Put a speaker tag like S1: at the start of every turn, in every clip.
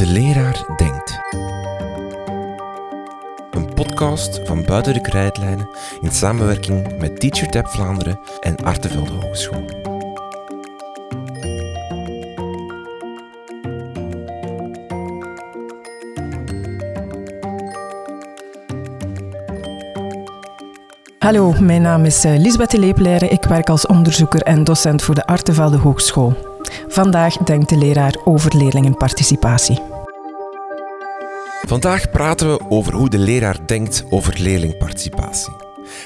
S1: De leraar denkt. Een podcast van Buiten de Krijtlijnen in samenwerking met TeacherTap Vlaanderen en Artevelde Hogeschool.
S2: Hallo, mijn naam is eh, Lisbeth de. Ik werk als onderzoeker en docent voor de Artevelde Hogeschool. Vandaag denkt de leraar over leerlingenparticipatie.
S1: Vandaag praten we over hoe de leraar denkt over leerlingparticipatie.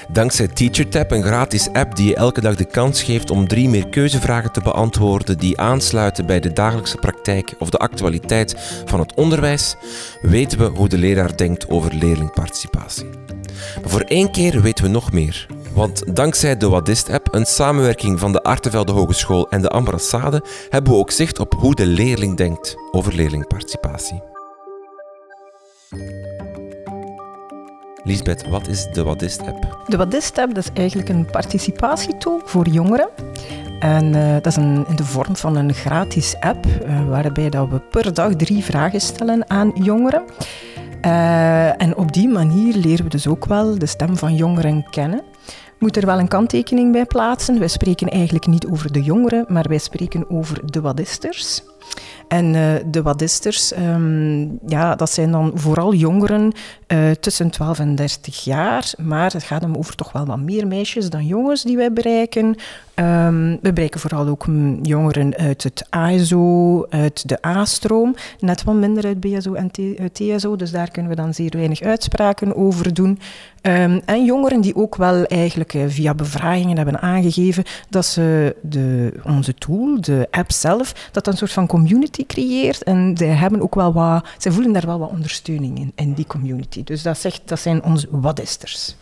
S1: Dankzij TeacherTap, een gratis app die je elke dag de kans geeft om drie meer keuzevragen te beantwoorden die aansluiten bij de dagelijkse praktijk of de actualiteit van het onderwijs, weten we hoe de leraar denkt over leerlingparticipatie. Maar voor één keer weten we nog meer. Want dankzij de Wadist-app, een samenwerking van de Artevelde Hogeschool en de Ambassade, hebben we ook zicht op hoe de leerling denkt over leerlingparticipatie. Lisbeth, wat is de Wadist-app?
S2: De Wadist-app is eigenlijk een participatietool voor jongeren. En uh, dat is een, in de vorm van een gratis app, uh, waarbij dat we per dag drie vragen stellen aan jongeren. Uh, en op die manier leren we dus ook wel de stem van jongeren kennen. Moet er wel een kanttekening bij plaatsen. Wij spreken eigenlijk niet over de jongeren, maar wij spreken over de wadisters. En uh, de wadisters, um, ja, dat zijn dan vooral jongeren uh, tussen 12 en 30 jaar. Maar het gaat om over toch wel wat meer meisjes dan jongens die wij bereiken. Um, we bereiken vooral ook jongeren uit het ASO, uit de A-stroom. Net wat minder uit BSO en TSO, dus daar kunnen we dan zeer weinig uitspraken over doen. Um, en jongeren die ook wel eigenlijk uh, via bevragingen hebben aangegeven dat ze de, onze tool, de app zelf, dat een soort van community creëert. En zij hebben ook wel wat, zij voelen daar wel wat ondersteuning in, in die community. Dus dat, zegt, dat zijn onze wadisters.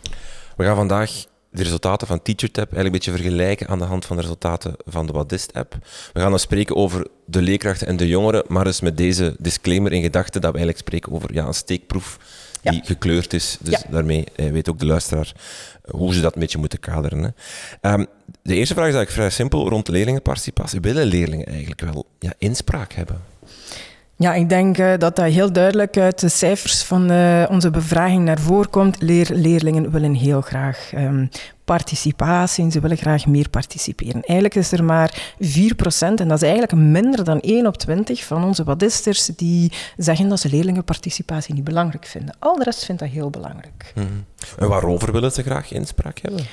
S1: We gaan vandaag de resultaten van TeacherTap eigenlijk een beetje vergelijken aan de hand van de resultaten van de Wadist-app. We gaan dan spreken over de leerkrachten en de jongeren, maar dus met deze disclaimer in gedachten dat we eigenlijk spreken over ja, een steekproef die gekleurd is. Dus daarmee eh, weet ook de luisteraar hoe ze dat een beetje moeten kaderen. Hè. Um, de eerste vraag is eigenlijk vrij simpel rond leerlingenparticipatie. Willen leerlingen eigenlijk wel ja, inspraak hebben?
S2: Ja, ik denk uh, dat dat heel duidelijk uit de cijfers van uh, onze bevraging naar voren komt. Leer, leerlingen willen heel graag um, participatie en ze willen graag meer participeren. Eigenlijk is er maar 4%, en dat is eigenlijk minder dan 1 op 20 van onze wadisters die zeggen dat ze leerlingenparticipatie niet belangrijk vinden. Al de rest vindt dat heel belangrijk.
S1: -hmm. En waarover willen ze graag inspraak hebben?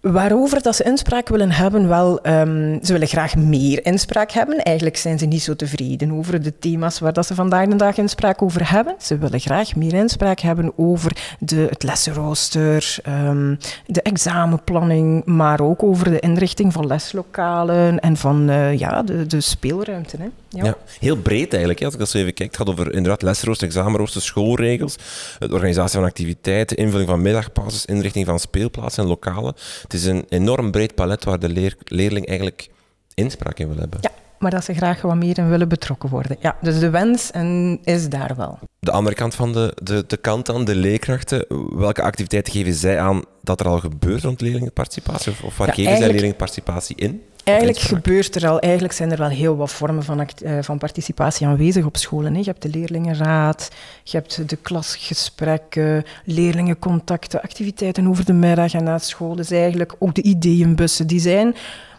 S2: Waarover dat ze inspraak willen hebben, wel, um, ze willen graag meer inspraak hebben. Eigenlijk zijn ze niet zo tevreden over de thema's waar dat ze vandaag de dag inspraak over hebben. Ze willen graag meer inspraak hebben over de, het lessenrooster, um, de examenplanning, maar ook over de inrichting van leslokalen en van uh, ja, de, de speelruimte. Hè.
S1: Ja. ja. heel breed eigenlijk. Als ik zo even kijk, het gaat over inderdaad lesrooster, examenrooster, schoolregels, de organisatie van activiteiten, invulling van middagpauzes, inrichting van speelplaatsen en lokalen. Het is een enorm breed palet waar de leer, leerling eigenlijk inspraak in wil hebben.
S2: Ja, maar dat ze graag wat meer in willen betrokken worden. Ja, dus de wens en is daar wel.
S1: De andere kant van de, de, de kant dan, de leerkrachten. Welke activiteiten geven zij aan dat er al gebeurt rond leerlingenparticipatie? Of, of waar ja, geven zij leerlingenparticipatie in?
S2: Eigenlijk gebeurt er al, eigenlijk zijn er wel heel wat vormen van, uh, van participatie aanwezig op scholen. Hè. Je hebt de leerlingenraad, je hebt de klasgesprekken, leerlingencontacten, activiteiten over de middag en na school. Dus eigenlijk ook de ideeënbussen, die zijn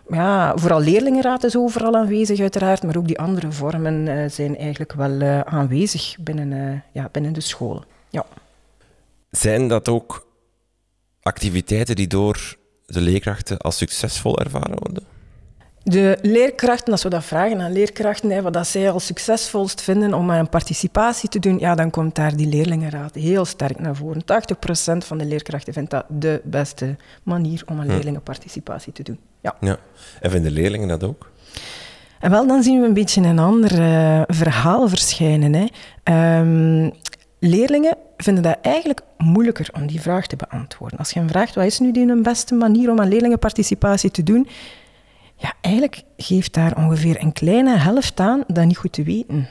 S2: ja, vooral leerlingenraad is overal aanwezig uiteraard, maar ook die andere vormen uh, zijn eigenlijk wel uh, aanwezig binnen, uh, ja, binnen de scholen. Ja.
S1: Zijn dat ook activiteiten die door de leerkrachten als succesvol ervaren worden?
S2: De leerkrachten, als we dat vragen aan leerkrachten, hè, wat dat zij als succesvolst vinden om aan een participatie te doen, ja, dan komt daar die leerlingenraad heel sterk naar voren. 80% van de leerkrachten vindt dat de beste manier om een hm. leerlingenparticipatie te doen. Ja.
S1: ja. En vinden leerlingen dat ook?
S2: En wel, dan zien we een beetje een ander uh, verhaal verschijnen. Hè. Um, leerlingen vinden dat eigenlijk moeilijker om die vraag te beantwoorden. Als je hem vraagt, wat is nu die een beste manier om aan leerlingenparticipatie te doen? Ja, eigenlijk geeft daar ongeveer een kleine helft aan dat niet goed te weten.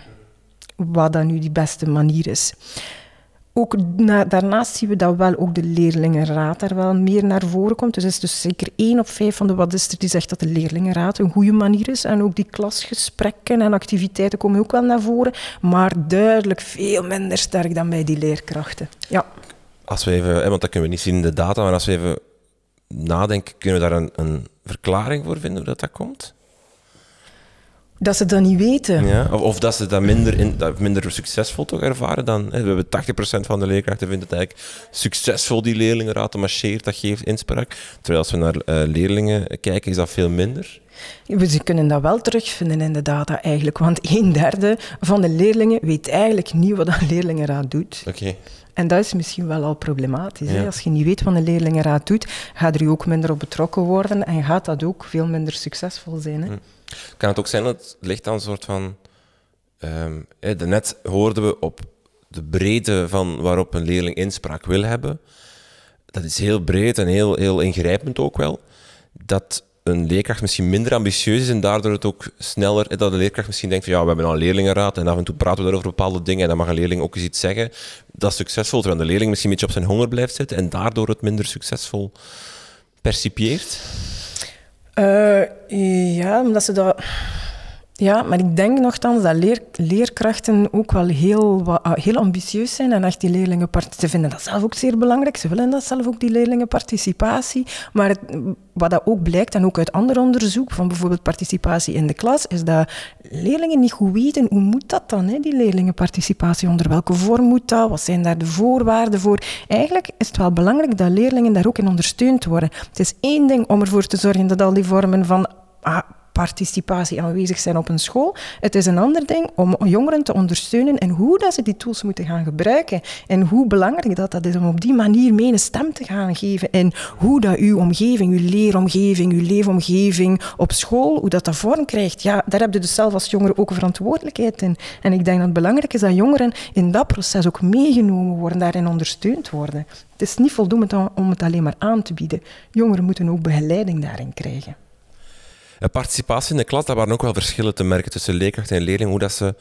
S2: Wat dan nu die beste manier is. ook na, daarnaast zien we dat wel ook de leerlingenraad daar wel meer naar voren komt. Dus er is dus zeker één op vijf van de wadisten die zegt dat de leerlingenraad een goede manier is. En ook die klasgesprekken en activiteiten komen ook wel naar voren. Maar duidelijk veel minder sterk dan bij die leerkrachten. Ja.
S1: Als we even, want dat kunnen we niet zien in de data, maar als we even nadenken, kunnen we daar een, een verklaring voor vinden hoe dat, dat komt?
S2: Dat ze dat niet weten.
S1: Ja, of, of dat ze dat minder, in, dat minder succesvol toch ervaren dan. Hè. We hebben 80% van de leerkrachten vindt het eigenlijk succesvol, die leerlingenraad, marcheert, dat geeft inspraak. Terwijl als we naar uh, leerlingen kijken, is dat veel minder.
S2: We kunnen dat wel terugvinden in de data eigenlijk, want een derde van de leerlingen weet eigenlijk niet wat een leerlingenraad doet.
S1: Oké.
S2: En dat is misschien wel al problematisch. Hè? Als je niet weet wat een leerlingenraad doet, gaat er je ook minder op betrokken worden en gaat dat ook veel minder succesvol zijn. Hè? Hm.
S1: Kan het ook zijn dat het ligt aan een soort van... Um, net hoorden we op de breedte van waarop een leerling inspraak wil hebben. Dat is heel breed en heel, heel ingrijpend ook wel. Dat een leerkracht misschien minder ambitieus is en daardoor het ook sneller, dat de leerkracht misschien denkt van ja, we hebben al een leerlingenraad en af en toe praten we daarover bepaalde dingen en dan mag een leerling ook eens iets zeggen. Dat is succesvol, terwijl de leerling misschien een beetje op zijn honger blijft zitten en daardoor het minder succesvol percipieert.
S2: Uh, ja, omdat ze dat... Ja, maar ik denk nogthans dat leer, leerkrachten ook wel heel, ah, heel ambitieus zijn en echt die leerlingen... Ze vinden dat zelf ook zeer belangrijk. Ze willen dat zelf ook, die leerlingenparticipatie. Maar wat dat ook blijkt, en ook uit ander onderzoek, van bijvoorbeeld participatie in de klas, is dat leerlingen niet goed weten hoe moet dat dan, hè, die leerlingenparticipatie, onder welke vorm moet dat, wat zijn daar de voorwaarden voor. Eigenlijk is het wel belangrijk dat leerlingen daar ook in ondersteund worden. Het is één ding om ervoor te zorgen dat al die vormen van ah, participatie aanwezig zijn op een school. Het is een ander ding om jongeren te ondersteunen en hoe dat ze die tools moeten gaan gebruiken. En hoe belangrijk dat, dat is om op die manier mee een stem te gaan geven. En hoe dat uw omgeving, uw leeromgeving, uw leefomgeving op school, hoe dat dat vorm krijgt. Ja, daar heb je dus zelf als jongere ook verantwoordelijkheid in. En ik denk dat het belangrijk is dat jongeren in dat proces ook meegenomen worden, daarin ondersteund worden. Het is niet voldoende om het alleen maar aan te bieden. Jongeren moeten ook begeleiding daarin krijgen.
S1: Participatie in de klas, daar waren ook wel verschillen te merken tussen leerkrachten en leerlingen, hoe dat ze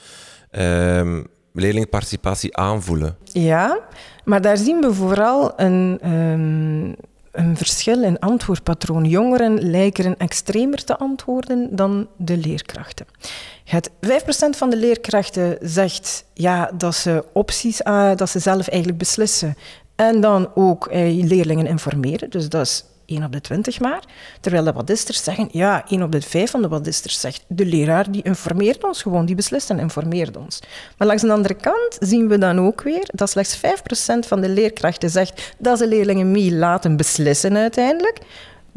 S1: uh, leerlingparticipatie aanvoelen.
S2: Ja, maar daar zien we vooral een, um, een verschil in antwoordpatroon. Jongeren lijken extremer te antwoorden dan de leerkrachten. Het 5% van de leerkrachten zegt ja, dat ze opties, uh, dat ze zelf eigenlijk beslissen. En dan ook eh, leerlingen informeren. Dus dat is 1 op de 20 maar. Terwijl de wadisters zeggen, ja, 1 op de 5 van de wadisters zegt, de leraar die informeert ons gewoon, die beslist en informeert ons. Maar langs de andere kant zien we dan ook weer dat slechts 5% van de leerkrachten zegt dat ze leerlingen mee laten beslissen uiteindelijk.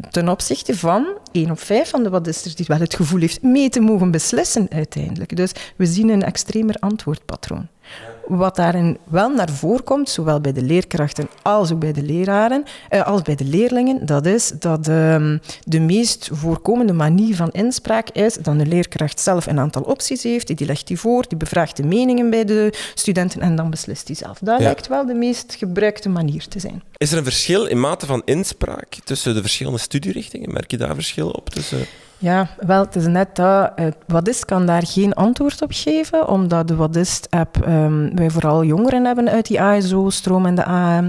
S2: Ten opzichte van 1 op 5 van de wadisters die wel het gevoel heeft mee te mogen beslissen uiteindelijk. Dus we zien een extremer antwoordpatroon. Wat daarin wel naar voren komt, zowel bij de leerkrachten als ook bij de leraren, eh, als bij de leerlingen, dat is dat um, de meest voorkomende manier van inspraak is dat de leerkracht zelf een aantal opties heeft, die legt die voor, die bevraagt de meningen bij de studenten en dan beslist hij zelf. Dat lijkt wel de meest gebruikte manier te zijn.
S1: Is er een verschil in mate van inspraak tussen de verschillende studierichtingen? Merk je daar verschil op tussen...
S2: Ja, wel, het is net dat. Uh, Wadist kan daar geen antwoord op geven, omdat de Wadist-app um, wij vooral jongeren hebben uit die ASO-stroom en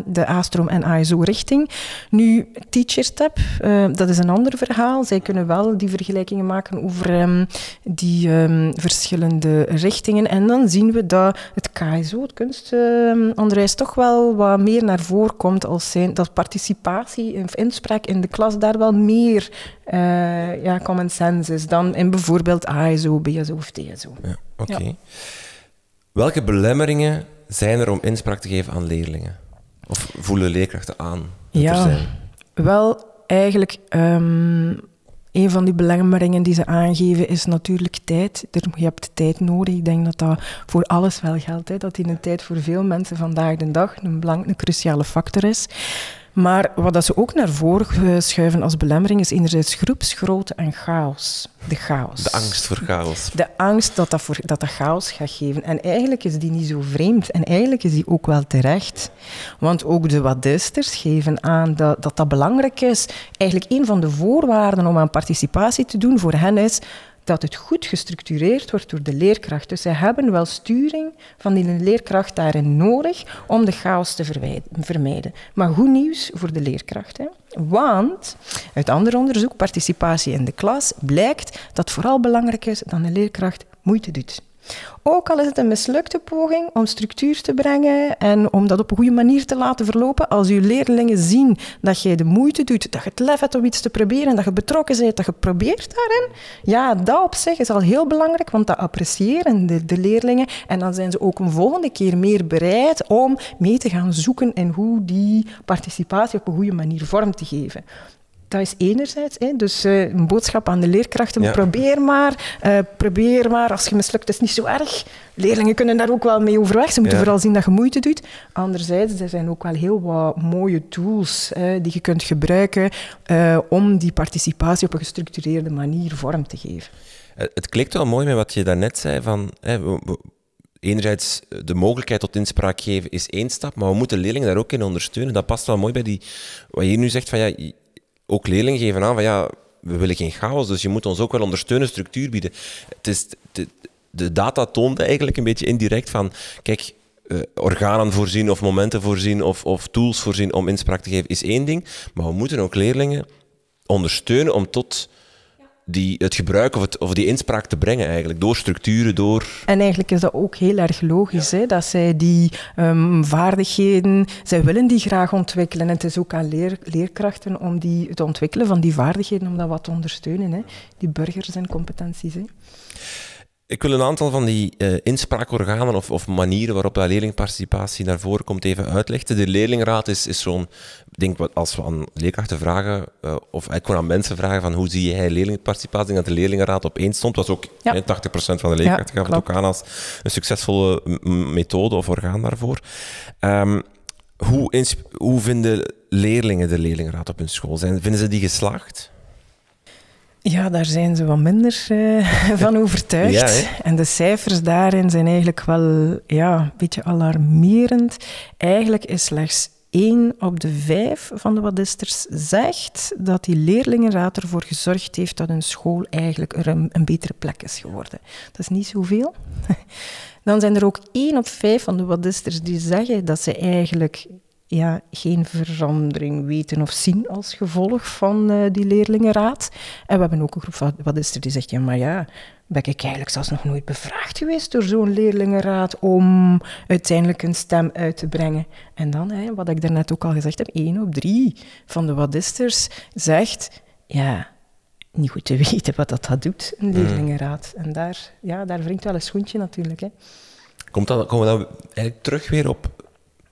S2: de, A-stroom en ASO-richting. Nu, Teachers-tab, uh, dat is een ander verhaal. Zij kunnen wel die vergelijkingen maken over um, die um, verschillende richtingen. En dan zien we dat het KSO, het kunstonderwijs, toch wel wat meer naar voren komt als dat participatie of inspraak in de klas daar wel meer uh, ja, common sense is dan in bijvoorbeeld ASO, BSO of TSO.
S1: Ja, Oké. Welke belemmeringen zijn er om inspraak te geven aan leerlingen? Of voelen leerkrachten aan dat ja, er zijn?
S2: Wel, eigenlijk... Um, een van die belemmeringen die ze aangeven is natuurlijk tijd. Je hebt tijd nodig. Ik denk dat dat voor alles wel geldt. Hè. Dat in een tijd voor veel mensen vandaag de dag een, belang, een cruciale factor is. Maar wat dat ze ook naar voren schuiven als belemmering is enerzijds groepsgrootte en chaos. De chaos.
S1: De angst voor chaos.
S2: De angst dat dat, voor, dat dat chaos gaat geven. En eigenlijk is die niet zo vreemd. En eigenlijk is die ook wel terecht. Want ook de wadisters geven aan dat, dat dat belangrijk is. Eigenlijk een van de voorwaarden om aan participatie te doen voor hen is dat het goed gestructureerd wordt door de leerkracht. Dus zij hebben wel sturing van die leerkracht daarin nodig om de chaos te vermijden. Maar goed nieuws voor de leerkracht. Hè? Want uit ander onderzoek, participatie in de klas, blijkt dat vooral belangrijk is dat de leerkracht moeite doet. Ook al is het een mislukte poging om structuur te brengen en om dat op een goede manier te laten verlopen, als uw leerlingen zien dat jij de moeite doet, dat je het lef hebt om iets te proberen, dat je betrokken bent, dat je probeert daarin, ja, dat op zich is al heel belangrijk, want dat appreciëren de, de leerlingen. En dan zijn ze ook een volgende keer meer bereid om mee te gaan zoeken in hoe die participatie op een goede manier vorm te geven dat is enerzijds. Hè, dus uh, een boodschap aan de leerkrachten. Probeer maar. Uh, probeer maar. Als je mislukt, is niet zo erg. Leerlingen kunnen daar ook wel mee overweg. Ze moeten vooral zien dat je moeite doet. Anderzijds, er zijn ook wel heel wat mooie tools die je kunt gebruiken uh, om die participatie op een gestructureerde manier vorm te geven.
S1: Het klinkt wel mooi met wat je daarnet zei. Van, hè, enerzijds de mogelijkheid tot inspraak geven is één stap, maar we moeten leerlingen daar ook in ondersteunen. Dat past wel mooi bij die, wat je nu zegt van ja, ook leerlingen geven aan van ja, we willen geen chaos, dus je moet ons ook wel ondersteunen, structuur bieden. Het is, de, data toont eigenlijk een beetje indirect van, kijk, uh, organen voorzien of momenten voorzien of, of tools voorzien om inspraak te geven is één ding, maar we moeten ook leerlingen ondersteunen om tot die, het gebruik of, het, of die inspraak te brengen eigenlijk, door structuren, door...
S2: En eigenlijk is dat ook heel erg logisch, hè, dat zij die um, vaardigheden, zij willen die graag ontwikkelen. En het is ook aan leer, leerkrachten om die, het ontwikkelen van die vaardigheden, om dat wat te ondersteunen, hè, die burgers en competenties. Hè.
S1: Ik wil een aantal van die uh, inspraakorganen of, of, manieren waarop dat leerlingparticipatie naar voren komt even uitleggen. De leerlingraad is, is zo'n, denk als we aan leerkrachten vragen, uh, of eigenlijk gewoon aan mensen vragen van hoe zie jij leerlingparticipatie, denk dat de leerlingraad op één stond, was ook ja. 80% van de leerkrachten ja, gaf het ook aan als een succesvolle methode of orgaan daarvoor. Um, hoe, hoe vinden leerlingen de leerlingraad op hun school? Zijn, vinden ze die geslaagd?
S2: Ja, daar zijn ze wat minder uh, van overtuigd. en de cijfers daarin zijn eigenlijk wel ja, een beetje alarmerend. Eigenlijk is slechts één op de vijf van de wadisters zegt dat die leerlingenraad ervoor gezorgd heeft dat hun school eigenlijk een, een betere plek is geworden. Dat is niet zoveel. Dan zijn er ook één op vijf van de wadisters die zeggen dat ze eigenlijk ja, geen verandering weten of zien als gevolg van uh, die leerlingenraad. En we hebben ook een groep van wat is er die zegt, ja, maar ja, ben ik eigenlijk zelfs nog nooit bevraagd geweest door zo'n leerlingenraad om uiteindelijk een stem uit te brengen. En dan, hè, wat ik daarnet ook al gezegd heb, één op drie van de wadisters zegt, ja, niet goed te weten wat dat, dat doet, een mm. leerlingenraad. En daar, ja, daar wringt wel een schoentje natuurlijk. Hè.
S1: Komt dat, komen we dan eigenlijk terug weer op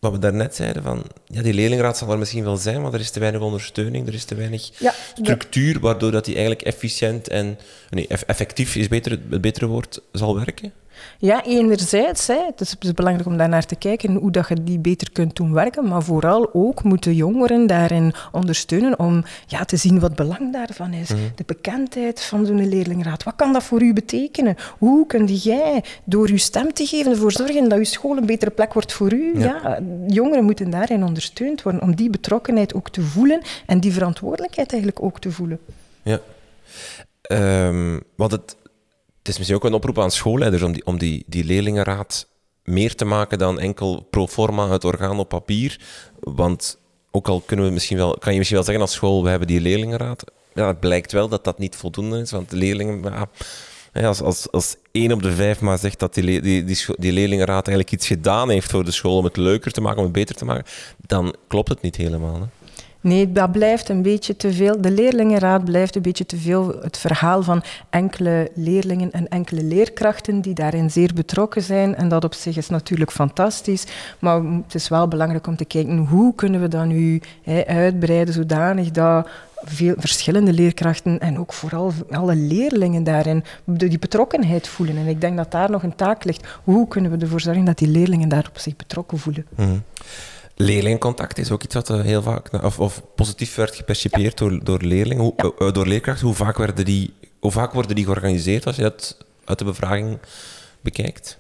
S1: wat we daarnet zeiden, van ja, die leerlingraad zal er misschien wel zijn, maar er is te weinig ondersteuning, er is te weinig structuur, waardoor dat die eigenlijk efficiënt en nee, effectief is beter, het betere woord zal werken?
S2: Ja, enerzijds. Hè, het is belangrijk om daar naar te kijken hoe dat je die beter kunt doen werken. Maar vooral ook moeten jongeren daarin ondersteunen om ja, te zien wat belang daarvan is. Mhm. De bekendheid van zo'n leerlingraad. Wat kan dat voor u betekenen? Hoe kun jij door uw stem te geven ervoor zorgen dat uw school een betere plek wordt voor u? Ja. jongeren moeten daarin ondersteund worden om die betrokkenheid ook te voelen en die verantwoordelijkheid eigenlijk ook te voelen.
S1: Ja. Um, want het, het is misschien ook een oproep aan schoolleiders om die, om die, die leerlingenraad meer te maken dan enkel pro forma het orgaan op papier. Want ook al kunnen we misschien wel, kan je misschien wel zeggen als school, we hebben die leerlingenraad. Ja, het blijkt wel dat dat niet voldoende is, want leerlingen... Als, als, als één op de vijf maar zegt dat die, die, die, die leerlingenraad eigenlijk iets gedaan heeft voor de school om het leuker te maken, om het beter te maken, dan klopt het niet helemaal. Hè?
S2: Nee, dat blijft een beetje te veel. De leerlingenraad blijft een beetje te veel het verhaal van enkele leerlingen en enkele leerkrachten die daarin zeer betrokken zijn. En dat op zich is natuurlijk fantastisch. Maar het is wel belangrijk om te kijken hoe kunnen we dat nu hè, uitbreiden zodanig dat veel verschillende leerkrachten en ook vooral alle leerlingen daarin die betrokkenheid voelen. En ik denk dat daar nog een taak ligt. Hoe kunnen we ervoor zorgen dat die leerlingen daar op zich betrokken voelen?
S1: Mm Leerlingcontact is ook iets wat eh, heel vaak, of, of positief werd gepercipieerd door, door leerlingen, hoe, ja. uh, door leerkrachten. Hoe vaak, werden die, hoe vaak worden die georganiseerd als je dat uit de bevraging bekijkt?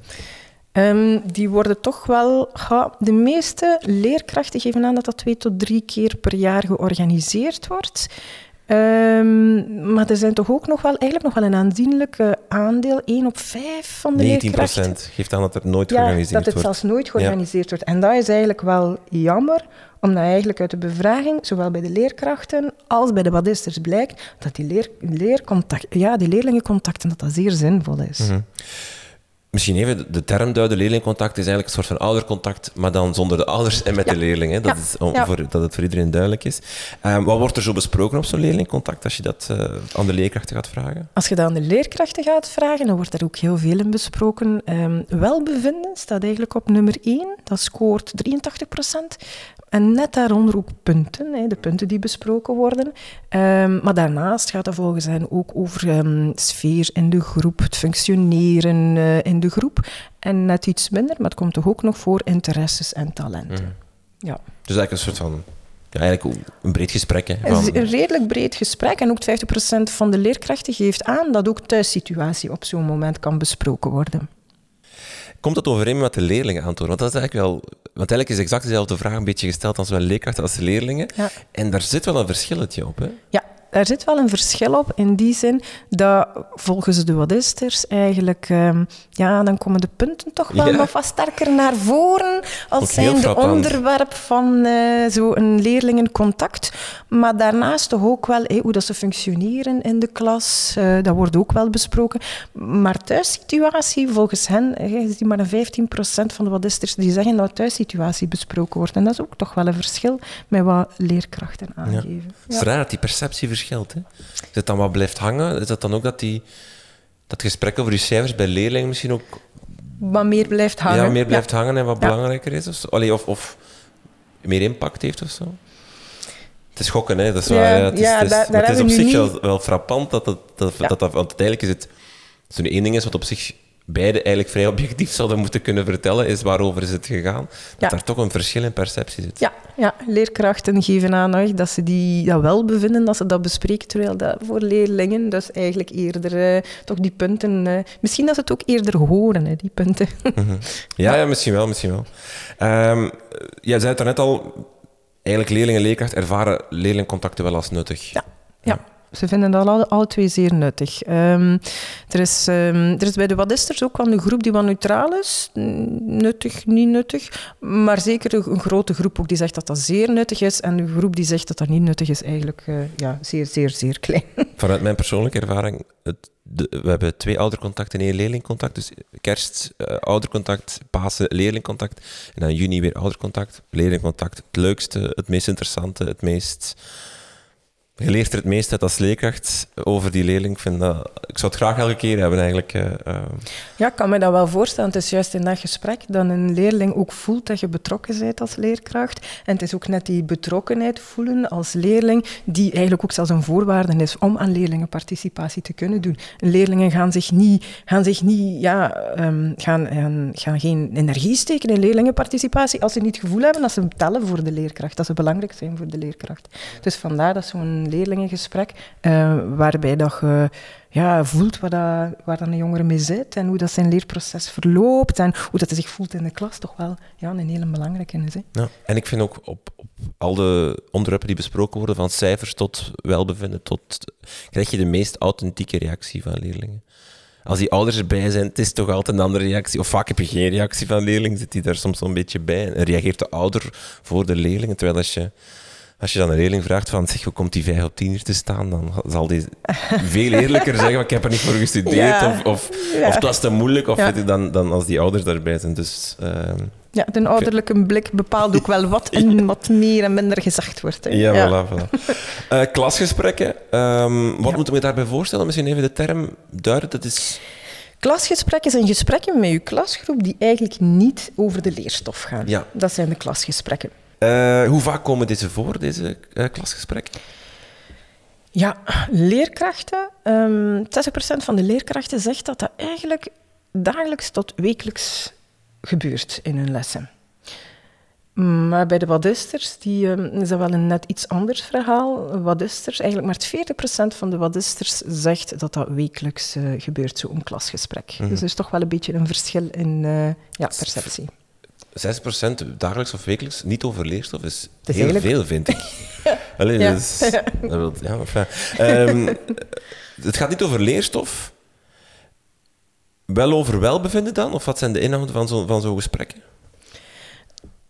S2: Um, die worden toch wel. Ja, de meeste leerkrachten geven aan dat dat twee tot drie keer per jaar georganiseerd wordt. Ehm, maar er zijn toch ook nog wel, eigenlijk nog wel een aanzienlijk aandeel, 1 op 5 van de 19 leerkrachten.
S1: geeft aan dat er nooit georganiseerd
S2: wordt. dat het zelfs nooit georganiseerd wordt. En dat is eigenlijk wel jammer, omdat eigenlijk uit de bevraging, zowel bij de leerkrachten als bij de badisters, blijkt dat die, leer, leercontact, ja, die leerlingencontacten dat dat zeer zinvol is. Mhm.
S1: Misschien even de term duiden, leerlingcontact is eigenlijk een soort van oudercontact, maar dan zonder de ouders en met de leerlingen. Dat, is om, voor, dat het voor iedereen duidelijk is. Um, wat wordt er zo besproken op zo'n leerlingcontact als je dat uh, aan de leerkrachten gaat vragen?
S2: Als je dat aan de leerkrachten gaat vragen, dan wordt er ook heel veel in besproken. Um, welbevinden staat eigenlijk op nummer 1, dat scoort 83 procent. En net daaronder ook punten, de punten die besproken worden. Um, maar daarnaast gaat het volgens hen ook over sfeer in de groep, het functioneren uh, in de groep. En net iets minder, maar het komt toch ook nog voor interesses en talenten. Mm. Ja.
S1: Dus eigenlijk een soort van ja, eigenlijk een breed gesprek. Hè,
S2: van... Een redelijk breed gesprek. En ook 50% van de leerkrachten geeft aan dat ook thuissituatie op zo'n moment kan besproken worden.
S1: Komt dat overeen met de leerlingen antwoord? Want dat is eigenlijk wel... Want eigenlijk is exact dezelfde vraag een beetje gesteld als zowel leerkrachten als leerlingen. Ja. En daar zit wel een verschilletje op, hè?
S2: Ja, daar zit wel een verschil op in die zin dat volgens de wadisters eigenlijk, um, ja, dan komen de punten toch wel nog wat sterker naar voren als zijn de onderwerp van uh, zo'n leerlingencontact. Maar daarnaast toch ook wel hey, hoe dat ze functioneren in de klas, uh, dat wordt ook wel besproken. Maar thuissituatie, volgens hen, is die maar een 15% van de wadisters die zeggen dat thuissituatie besproken wordt. En dat is ook toch wel een verschil met wat leerkrachten aangeven. Ja.
S1: Het is raar, die perceptie verschilt. Hè? Is het dan wat blijft hangen? Is dat dan ook dat die, dat gesprek over die cijfers bij leerlingen misschien ook...
S2: Wat meer blijft hangen.
S1: Ja, meer blijft hangen en wat belangrijker is? Of, Allee, of, of meer impact heeft of zo? Het is schokken, hè? Dat is, ja, ja, het is, het is, daar, daar het is op zich wel, wel, frappant dat dat, dat, dat, dat, Want uiteindelijk is het... Zo'n één ding is wat op zich beide eigenlijk vrij objectief zouden moeten kunnen vertellen, is waarover is het gegaan. Dat ja. er toch een verschil in perceptie zit.
S2: Ja, ja. leerkrachten geven aan dat ze die dat wel bevinden, dat ze dat bespreken, terwijl dat voor leerlingen dus eigenlijk eerder uh, toch die punten... Uh, misschien dat ze het ook eerder horen, hè, die punten.
S1: Mhm. ja, ja, misschien wel, misschien wel. Um, jij zei het net al, eigenlijk leerlingen en leerkracht ervaren leerlingcontacten wel als nuttig.
S2: ja. ja. Ze vinden dat alle, twee zeer nuttig. Um, er, is, um, er is bij de Wadisters ook wel een groep die wat neutraal is. Nuttig, niet nuttig. Maar zeker een, grote groep ook die zegt dat dat zeer nuttig is. En een groep die zegt dat dat niet nuttig is, eigenlijk uh, ja, zeer, zeer, zeer klein.
S1: Vanuit mijn persoonlijke ervaring, we hebben twee oudercontacten en één leerlingcontact. Dus kerst, uh, oudercontact, Pasen, leerlingcontact. En dan juni weer oudercontact. Leerlingcontact, het leukste, het meest interessante, het meest je leert er het meest uit als leerkracht over die leerling. Ik, vind dat, ik zou het graag elke keer hebben eigenlijk. Uh,
S2: Ja, ik kan me dat wel voorstellen. Het is juist in dat gesprek dat een leerling ook voelt dat je betrokken bent als leerkracht. En het is ook net die betrokkenheid voelen als leerling, die eigenlijk ook zelfs een voorwaarde is om aan leerlingenparticipatie te kunnen doen. Leerlingen gaan zich niet, gaan zich niet ja, gaan, gaan, gaan geen energie steken in leerlingenparticipatie als ze niet het gevoel hebben dat ze tellen voor de leerkracht, dat ze belangrijk zijn voor de leerkracht. Dus vandaar dat zo'n leerlingengesprek, uh, waarbij dat je ja, voelt waar, dan een jongere mee zit en hoe dat zijn leerproces verloopt en hoe dat hij zich voelt in de klas, toch wel ja, een hele belangrijke is. Hè.
S1: Ja, en ik vind ook op, op al de onderwerpen die besproken worden, van cijfers tot welbevinden, tot, krijg je de meest authentieke reactie van leerlingen als die ouders erbij zijn, het is toch altijd een andere reactie. Of vaak heb je geen reactie van leerling, zit die daar soms een beetje bij. En reageert de ouder voor de leerlingen. Terwijl als je als je dan een leerling vraagt van, zeg, hoe komt die 5 op 10 hier te staan, dan zal die veel eerlijker zeggen, ik heb er niet voor gestudeerd, of, of, of het was te moeilijk, of dan, dan als die ouders daarbij zijn. Dus, uh,
S2: ja, de ouderlijke blik bepaalt ook wel wat en wat meer en minder gezegd wordt. Hè.
S1: Ja, voilà. voilà. Uh, klasgesprekken, um, wat moeten we daarbij voorstellen? Misschien even de term duiden, dat is...
S2: Klasgesprekken zijn gesprekken met je klasgroep die eigenlijk niet over de leerstof gaan. Ja. Dat zijn de klasgesprekken.
S1: Uh, hoe vaak komen deze voor, deze uh, klasgesprekken?
S2: Ja, leerkrachten. Um, ehm, 60% van de leerkrachten zegt dat dat eigenlijk dagelijks tot wekelijks gebeurt in hun lessen. Maar bij de wadisters die, um, is dat wel een net iets anders verhaal. Wadisters, eigenlijk maar 40% van de wadisters zegt dat dat wekelijks uh, gebeurt, zo'n klasgesprek. Mm Dus er is toch wel een beetje een verschil in ja, perceptie.
S1: 6% dagelijks of wekelijks niet over leerstof is, is heel veel, vind ik. Allee,
S2: Ja.
S1: dus- dat wil- ja, enfin. Ehm, het gaat niet over leerstof. Wel over welbevinden dan? Of wat zijn de inhouden van zo'n van zo'n gesprekken?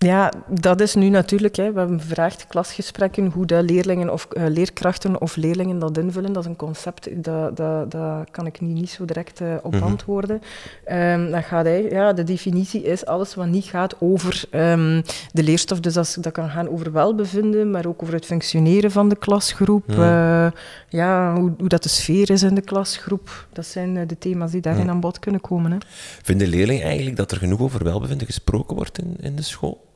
S2: Ja, dat is nu natuurlijk. Hè. We hebben gevraagd klasgesprekken hoe de leerlingen of eh, leerkrachten of leerlingen dat invullen. Dat is een concept, dat, dat, dat kan ik nu niet zo direct eh, op
S1: Mhm.
S2: antwoorden. Ehm, dat gaat, hij- ja, de definitie is alles wat niet gaat over ehm, de leerstof. Dus dat, dat kan gaan over welbevinden, maar ook over het functioneren van de klasgroep. Eh, ja, hoe, hoe dat de sfeer is in de klasgroep. Dat zijn eh, de thema's die daarin aan bod kunnen komen. Hè.
S1: Vinden leerlingen eigenlijk dat er genoeg over welbevinden gesproken wordt in, in de school?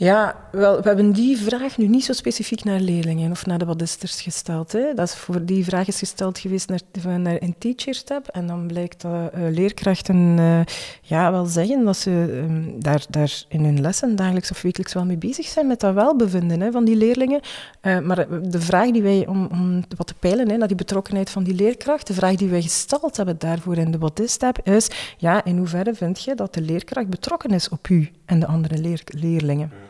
S2: Ja, wel, we hebben die vraag nu niet zo specifiek naar leerlingen of naar de badisters gesteld. Hè. Dat is voor die vraag is gesteld geweest naar, naar een teacherstep. En dan blijkt dat eh, leerkrachten eh, ja, wel zeggen dat ze ehm, daar, daar in hun lessen dagelijks of wekelijks wel mee bezig zijn met dat welbevinden hè, van die leerlingen. Eh, maar de vraag die wij, om, om wat te peilen hè, naar die betrokkenheid van die leerkracht, de vraag die wij gesteld hebben daarvoor in de badiststep is, ja, in hoeverre vind je dat de leerkracht betrokken is op u en de andere leer- leerlingen?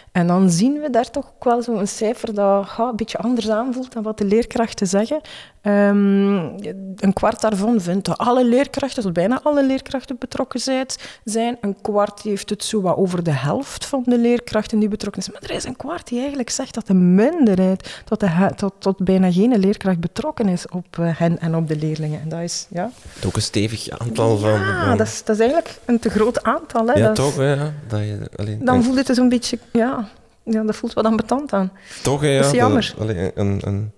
S2: En dan zien we daar toch ook wel zo'n cijfer dat een beetje anders aanvoelt dan wat de leerkrachten zeggen. Ehm, een kwart daarvan vindt dat alle leerkrachten, tot bijna alle leerkrachten betrokken zijn- zijn. Een kwart heeft het zo wat over de helft van de leerkrachten die betrokken is. Maar er is een kwart die eigenlijk zegt dat de minderheid, tot, de, bijna geen leerkracht betrokken is op eh, hen en op de leerlingen. En dat is, ja,
S1: Ook een stevig aantal van...
S2: ja dat, is, dat is eigenlijk een te groot aantal. Hè.
S1: ja,
S2: Dat
S1: toch? Ja, dat je, allee,
S2: Dan voelt het dus een beetje, ja, ja dat voelt wat ambetant aan.
S1: Toch, ja.
S2: Dat is jammer.
S1: allee, een, een,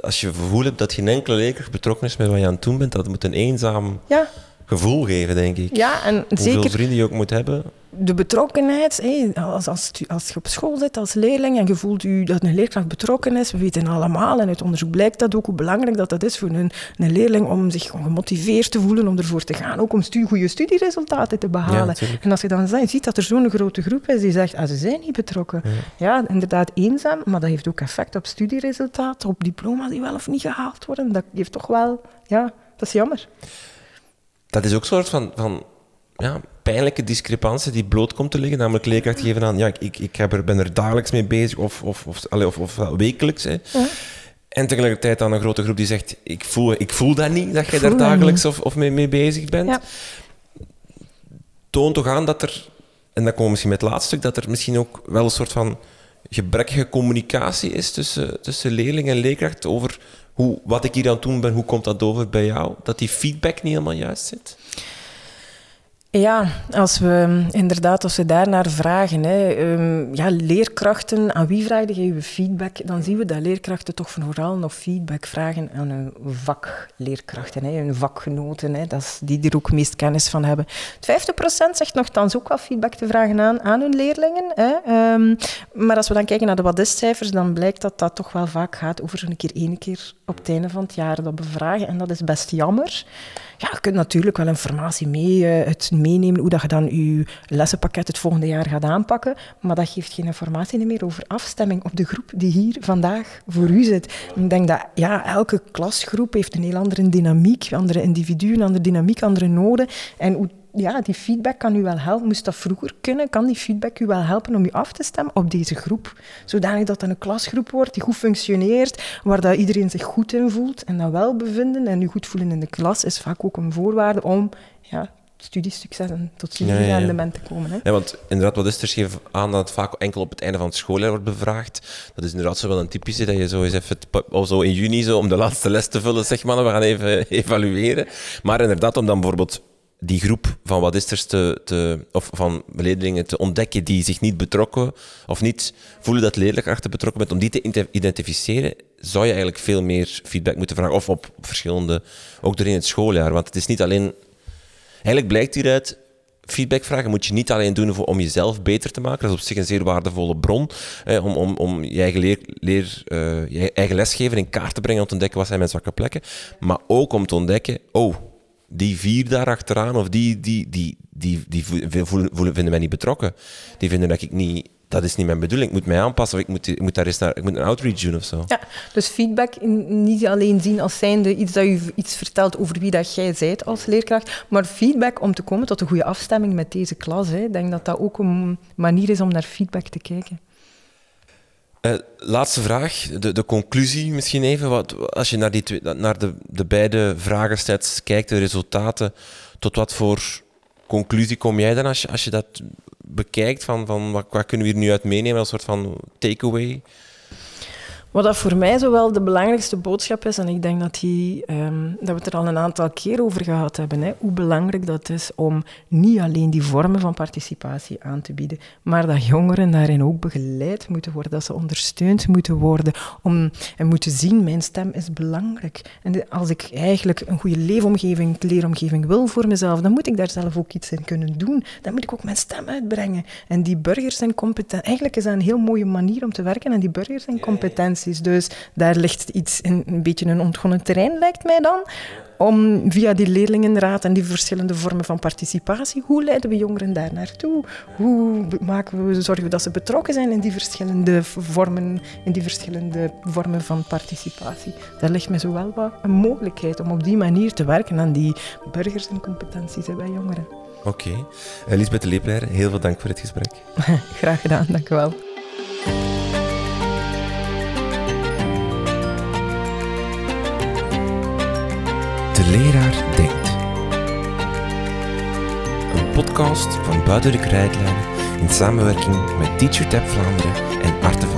S1: als je het gevoel hebt dat geen enkele leerkracht betrokken is met wat je aan het doen bent, dat moet een eenzaam
S2: Ja,
S1: gevoel geven, denk ik.
S2: ja en
S1: Hoeveel
S2: zeker
S1: vrienden je ook moet hebben.
S2: De betrokkenheid. hé, als, als, als je op school zit als leerling en je voelt u dat een leerkracht betrokken is, we weten allemaal, en uit onderzoek blijkt dat ook, hoe belangrijk dat, dat is voor een, een leerling om zich gemotiveerd te voelen, om ervoor te gaan, ook om stu goede studieresultaten te behalen. en als je dan zegt- ziet dat er zo'n grote groep is die zegt, ah, ze zijn niet betrokken. Ja. inderdaad eenzaam, maar dat heeft ook effect op studieresultaten, op diploma's die wel of niet gehaald worden. Dat heeft toch wel, ja, dat is jammer.
S1: Dat is ook een soort van, van ja, pijnlijke discrepantie die bloot komt te liggen. Namelijk leerkrachten geven aan, ja, ik, ik, ik heb er, ben er dagelijks mee bezig of, of, of, allee, of, of wekelijks. Hè.
S2: Ja.
S1: En tegelijkertijd dan een grote groep die zegt, ik voel, ik voel dat niet, dat jij daar
S2: dat
S1: dagelijks of, of mee, mee bezig bent.
S2: Ja.
S1: Toont toch aan dat er, en dan komen we misschien met het laatste stuk, dat er misschien ook wel een soort van gebrekkige communicatie is tussen, tussen leerling en leerkracht over hoe, wat ik hier aan het doen ben, hoe komt dat over bij jou? Dat die feedback niet helemaal juist zit?
S2: Ja, als we inderdaad, als we daarnaar vragen, hè, ehm, ja, leerkrachten, aan wie vraag je feedback? Dan zien we dat leerkrachten toch vooral nog feedback vragen aan hun vakleerkrachten, hè, hun vakgenoten, hè, dat is die er ook meest kennis van hebben. Het 50% zegt nogthans ook wel feedback te vragen aan, aan hun leerlingen. Hè, ehm, maar als we dan kijken naar de wadistcijfers, dan blijkt dat dat toch wel vaak gaat over een keer één keer op het einde van het jaar dat bevragen. En dat is best jammer. Ja, je kunt natuurlijk wel informatie mee, eh, het meenemen hoe dat je dan je lessenpakket het volgende jaar gaat aanpakken, maar dat geeft geen informatie meer over afstemming op de groep die hier vandaag voor u zit. Ik denk dat ja, elke klasgroep heeft een heel andere dynamiek, andere individuen, andere dynamiek, andere noden. En ja, die feedback kan u wel helpen. Moest dat vroeger kunnen, kan die feedback u wel helpen om u af te stemmen op deze groep. Zodanig dat een klasgroep wordt die goed functioneert, waar dat iedereen zich goed in voelt en dat welbevinden en u goed voelen in de klas is vaak ook een voorwaarde om ja, studiesucces en tot
S1: Ja, ja, ja.
S2: studierendement te komen. Hè.
S1: Ja, want inderdaad, wat is er geeft aan dat het vaak enkel op het einde van het schooljaar wordt bevraagd. Dat is inderdaad zo wel een typische dat je zo eens even, of zo in juni, zo, om de laatste les te vullen, zeg maar, we gaan even evalueren. Maar inderdaad, om dan bijvoorbeeld die groep van wat is er te, te, of van leerlingen te ontdekken die zich niet betrokken of niet voelen dat leerkrachten betrokken bent, om die te identificeren, zou je eigenlijk veel meer feedback moeten vragen. Of op verschillende, ook doorheen het schooljaar. Want het is niet alleen Eigenlijk blijkt hieruit, feedback vragen moet je niet alleen doen om jezelf beter te maken. Dat is op zich een zeer waardevolle bron. Om, om, om je eigen, leer, leer, eh, eigen lesgever in kaart te brengen om te ontdekken wat zijn mijn zwakke plekken. Maar ook om te ontdekken, oh, die vier daar achteraan, of die, die, die, die, die voelen, vinden mij niet betrokken. Die vinden dat ik niet... Dat is niet mijn bedoeling. Ik moet mij aanpassen. Of ik moet, ik moet daar eens naar... Ik moet een outreach doen of zo.
S2: Ja, dus feedback in- niet alleen zien als zijnde iets dat u iets vertelt over wie dat jij bent als leerkracht, maar feedback om te komen tot een goede afstemming met deze klas. Hè. Ik denk dat dat ook een manier is om naar feedback te kijken.
S1: Uh, laatste vraag, de, de conclusie misschien even. Wat, als je naar, die twee, naar de, de beide vragensets kijkt, de resultaten, tot wat voor conclusie kom jij dan als je, als je dat bekijkt? Van, van wat, wat kunnen we hier nu uit meenemen als soort van takeaway?
S2: Wat dat voor mij zowel de belangrijkste boodschap is, en ik denk dat, die, um, dat we het er al een aantal keer over gehad hebben, hè, hoe belangrijk dat is om niet alleen die vormen van participatie aan te bieden, maar dat jongeren daarin ook begeleid moeten worden, dat ze ondersteund moeten worden om, en moeten zien, mijn stem is belangrijk. En als ik eigenlijk een goede leefomgeving, leeromgeving wil voor mezelf, dan moet ik daar zelf ook iets in kunnen doen. Dan moet ik ook mijn stem uitbrengen. En die burgers zijn competent. Eigenlijk is dat een heel mooie manier om te werken en die burgers zijn competent. Dus daar ligt iets in, een beetje een ontgonnen terrein, lijkt mij dan. Om via die leerlingenraad en die verschillende vormen van participatie, hoe leiden we jongeren daar naartoe? Hoe maken we, zorgen we dat ze betrokken zijn in die verschillende vormen, in die verschillende vormen van participatie? Daar ligt mij zo wel wat een mogelijkheid om op die manier te werken aan die burgers en competenties bij jongeren.
S1: Oké. Okay. Lisbeth de heel veel dank voor het gesprek.
S2: Graag gedaan, dank u wel.
S1: Leraar Denkt. Een podcast van Buiten de Krijtlijnen in samenwerking met TeacherTap Vlaanderen en Hogeschool.